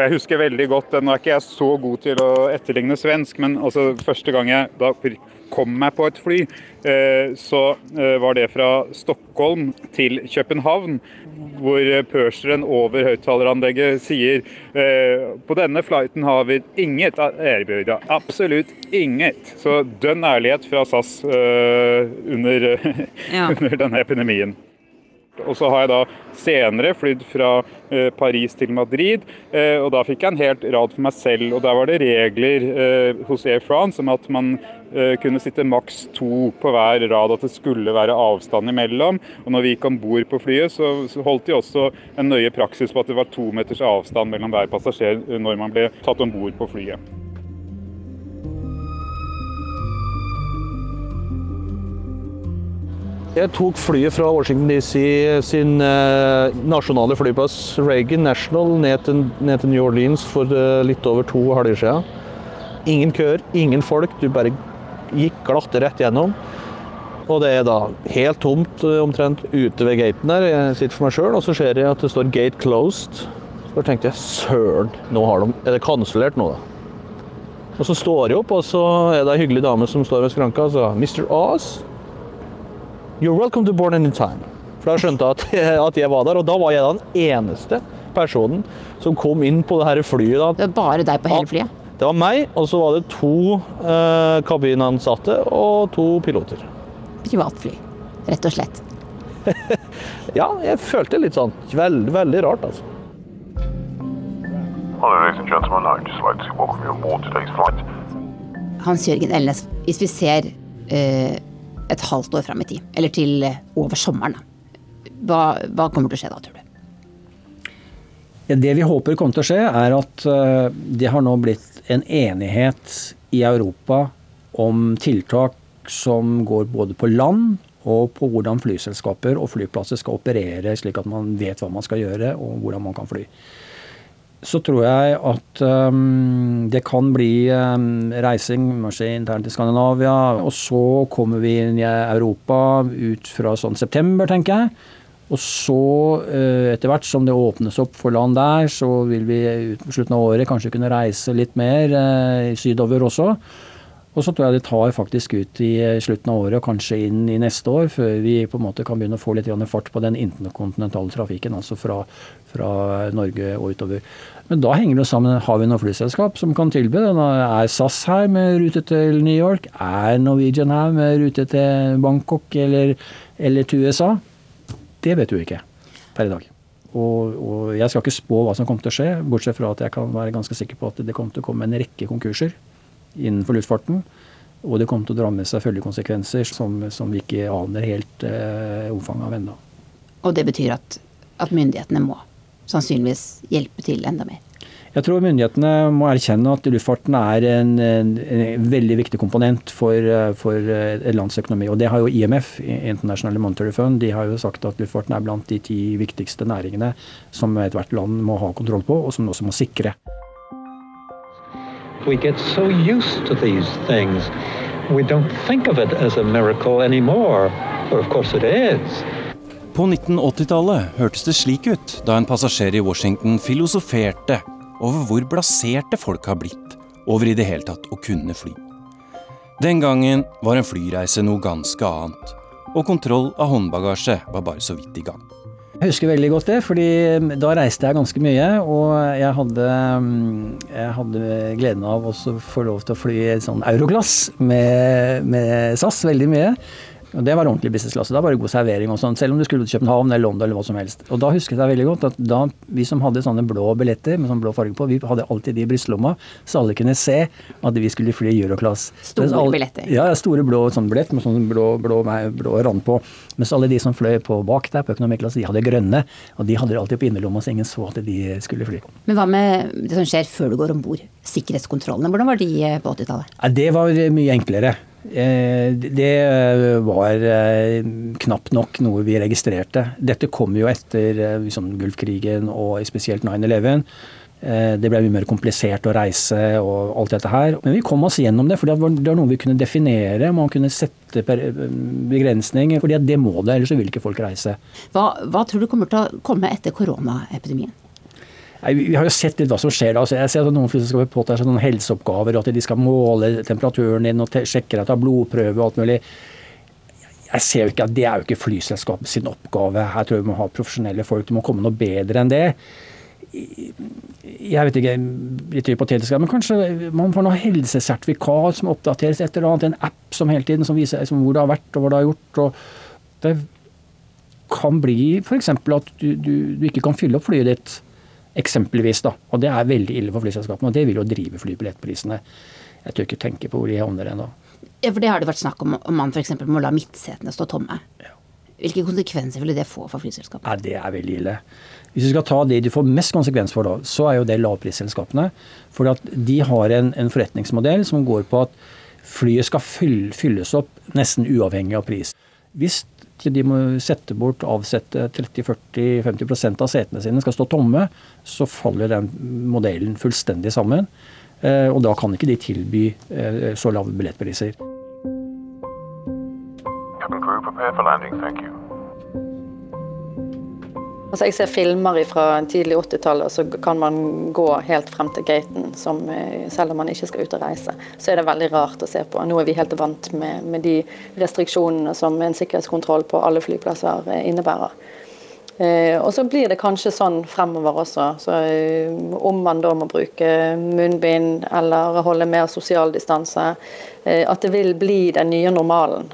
Eh, jeg husker veldig godt, Nå er ikke jeg så god til å etterligne svensk, men altså første gang jeg da kom meg på et fly, eh, så var det fra Stockholm til København hvor purseren over høyttaleranlegget sier eh, på denne flighten har vi inget erbjørda. Absolutt inget. Så dønn ærlighet fra SAS eh, under, (laughs) ja. under denne epidemien. Og så har jeg da senere flydd fra eh, Paris til Madrid, eh, og da fikk jeg en helt rad for meg selv. Og der var det regler eh, hos Air France om at man kunne sitte maks to på hver rad, at det skulle være avstand imellom. Og når vi gikk om bord på flyet, så, holdt de også en nøye praksis på at det var to meters avstand mellom hver passasjer når man ble tatt om bord på flyet. Jeg tok flyet fra Washington DC sin eh, nasjonale flyplass Reagan National ned til, ned til, New Orleans for eh, litt over to halvår siden. Ingen køer, ingen folk. Du bare gikk glatt rett gjennom. Og det er da helt tomt eh, omtrent ute ved gaten der. Jeg sitter for meg sjøl, og så ser jeg at det står 'gate closed'. Så tenkte jeg søren, nå har de, er det kansellert nå, da? Og så står jeg opp, og så er det ei hyggelig dame som står ved skranka og sier 'Mr. Oz'. You're welcome to Born Anytime. For da skjønte jeg at, (laughs) at, jeg var der, og da var jeg den eneste personen som kom inn på det her flyet. Da. Det var bare deg på hele flyet? Det var meg, og så var det to eh, kabinansatte og to piloter. Privatfly, rett og slett? (laughs) ja, jeg følte litt sånn. Veldig, veldig rart, altså. Hello, ladies and gentlemen. I'd just like to welcome you on board today's flight. Hans Jørgen Elnes, hvis vi ser eh, et halvt år fram i tid, eller til eh, over sommeren, hva, hva, kommer til å skje da, tror du? Det vi håper kommer til å skje, er at uh, det har nå blitt en enighet i Europa om tiltak som går både på land og på hvordan flyselskaper og flyplasser skal operere, slik at man vet hva man skal gjøre og hvordan man kan fly så tror jeg at um, det kan bli um, reising kanskje internt i Skandinavia. Og så kommer vi inn i Europa ut fra sånn september, tenker jeg. Og så, uh, etter hvert som det åpnes opp for land der, så vil vi ut på slutten av året kanskje kunne reise litt mer uh, sydover også. Og så tror jeg det tar faktisk ut i slutten av året og kanskje inn i neste år, før vi på en måte kan begynne å få litt fart på den interkontinentale trafikken, altså fra, fra Norge og utover. Men da henger det sammen. Har vi noe flyselskap som kan tilby det? Er SAS her med rute til New York? Er Norwegian her med rute til Bangkok eller, eller til USA? Det vet du ikke per i dag. Og, og, jeg skal ikke spå hva som kommer til å skje, bortsett fra at jeg kan være ganske sikker på at det kommer til å komme en rekke konkurser innenfor luftfarten. Og det kommer til å dra med seg følgekonsekvenser som, som vi ikke aner helt eh, omfanget av ennå. Og det betyr at, at myndighetene må sannsynligvis hjelpe til enda mer? Jeg tror myndighetene må erkjenne at luftfarten er en, en, en veldig viktig komponent for, for, et lands økonomi. Og det har jo IMF, International Monetary Fund, de har jo sagt at luftfarten er blant de ti viktigste næringene som ethvert land må ha kontroll på, og som også må sikre. We get so used to these things. We don't think of it as a miracle anymore. But of course it is. På 1980-tallet hørtes det slik ut da en passasjer i Washington filosoferte over hvor blaserte folk har blitt over i det hele tatt å kunne fly. Den gangen var en flyreise noe ganske annet, og kontroll av håndbagasje var bare så vidt i gang. Jeg husker veldig godt det, fordi da reiste jeg ganske mye. Og jeg hadde, jeg hadde gleden av å få lov til å fly sånn Euroglass med, med SAS veldig mye. Og Det var ordentlig businessklasse. Da var det god servering og sånn, selv om du skulle til København eller London eller hva som helst. Og da husket jeg veldig godt at da vi som hadde sånne blå billetter med sånn blå farge på, vi hadde alltid de i brystlomma, så alle kunne se at vi skulle fly Euroclass. Store alle, billetter? Ja, store blå sånn billett med sånn blå, blå, blå rand på. Mens alle de som fløy på bak der på økonomiklasse, de hadde grønne. Og de hadde det alltid på innerlomma, så ingen så at de skulle fly. Men hva med det som skjer før du går om bord? Sikkerhetskontrollene, hvordan var de på 80-tallet? Ja, det var mye enklere. Eh, det eh, var eh, knapt nok noe vi registrerte. Dette kom jo etter liksom, Gulfkrigen og spesielt 9-11. Det ble mye mer komplisert å reise og alt dette her. Men vi kom oss gjennom det, for det var noe vi kunne definere. Man kunne sette begrensninger. for det må det, ellers vil ikke folk reise. Hva, hva tror du kommer til å komme etter koronaepidemien? Nei, Vi har jo sett litt hva som skjer da. Så jeg ser at Noen flyselskaper påta seg noen helseoppgaver, at de skal måle temperaturen din og sjekke du har blodprøve og alt mulig. Jeg ser jo ikke at Det er jo ikke flyselskapet sin oppgave. Her tror jeg vi må ha profesjonelle folk. Det må komme noe bedre enn det. Jeg vet ikke, litt hypotetisk, men kanskje man får noe helsesertifikat som oppdateres et eller annet. En app som hele tiden som viser som hvor det har vært og hva det har gjort. og Det kan bli f.eks. at du, du, du ikke kan fylle opp flyet ditt Eksempelvis, da. Og det er veldig ille for flyselskapene. Og det vil jo drive flybillettprisene. Jeg tør ikke tenke på hvor de havner ennå. Ja, for det har det vært snakk om om man f.eks. må la midtsetene stå tomme. Ja. Hvilke konsekvenser ville det få for flyselskapene? Nei, det er veldig ille. Hvis du skal ta de du får mest konsekvens for da, så er jo det lavprisselskapene. For at de har en, en, forretningsmodell som går på at flyet skal fylles opp nesten uavhengig av pris. Hvis de må sette bort, avsette 30-40-50% av setene sine, skal stå tomme, så faller den modellen fullstendig sammen. Eh, og da kan ikke de tilby eh, så lave billettpriser. Crew, prepare for landing. Thank you. Altså jeg ser filmer fra tidlig 80-tallet, så kan man gå helt frem til gaten, som, eh, selv om man ikke skal ut og reise. Så er det veldig rart å se på. Nå er vi helt vant med, med de restriksjonene som en sikkerhetskontroll på alle flyplasser eh, innebærer. Eh, og så blir det kanskje sånn fremover også. Så, eh, om man da må bruke munnbind eller holde mer sosial distanse, eh, at det vil bli den nye normalen.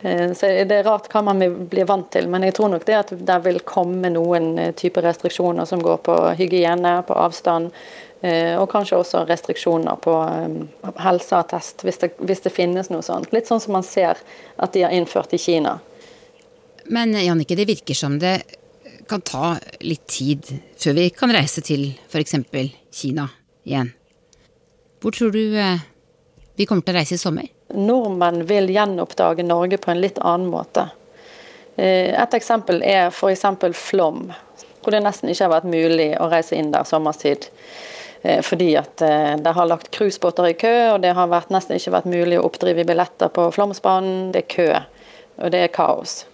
Eh, så Det er rart hva man blir vant til, men jeg tror nok det at det vil komme noen type typer restriksjoner som går på hygiene, på avstand, eh, og kanskje også restriksjoner på helseattest, hvis det, hvis det finnes noe sånt. Litt sånn som man ser at de har innført i Kina. Men Jannicke, det virker som det kan ta litt tid før vi kan reise til f.eks. Kina igjen. Hvor tror du vi kommer til å reise i sommer? Nordmenn vil gjenoppdage Norge på en litt annen måte. Eh, et eksempel er f.eks. Flom, hvor det nesten ikke har vært mulig å reise inn der sommerstid. Eh, fordi at eh, det har lagt cruisebåter i kø, og det har vært, nesten ikke vært mulig å oppdrive billetter på Flåmsbanen. Det er kø, og det er kaos.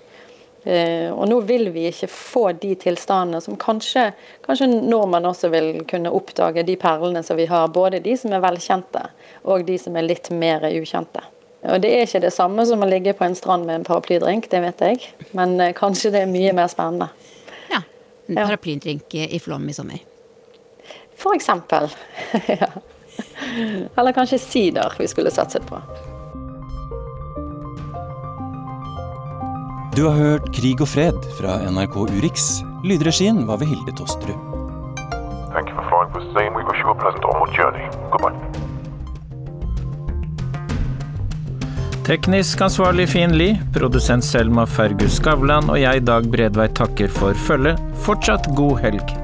Og nå vil vi ikke få de tilstandene som kanskje, kanskje nordmenn også vil kunne oppdage de perlene som vi har. Både de som er velkjente, og de som er litt mer ukjente. Og Det er ikke det samme som å ligge på en strand med en paraplydrink, det vet jeg, men eh, kanskje det er mye mer spennende. Ja. En paraplydrink i Flåm i sommer. For eksempel. (laughs) ja. Eller kanskje sider vi skulle satset på. Du har hørt Krig og fred fra NRK Urix. Lydregien var ved Hilde Tosterud. Thank you for flying with Zane. We wish you a pleasant onward journey. Goodbye. Teknisk ansvarlig Finn Lie, produsent Selma Fergus Skavlan og jeg, Dag Bredvei, takker for følget. Fortsatt god helg.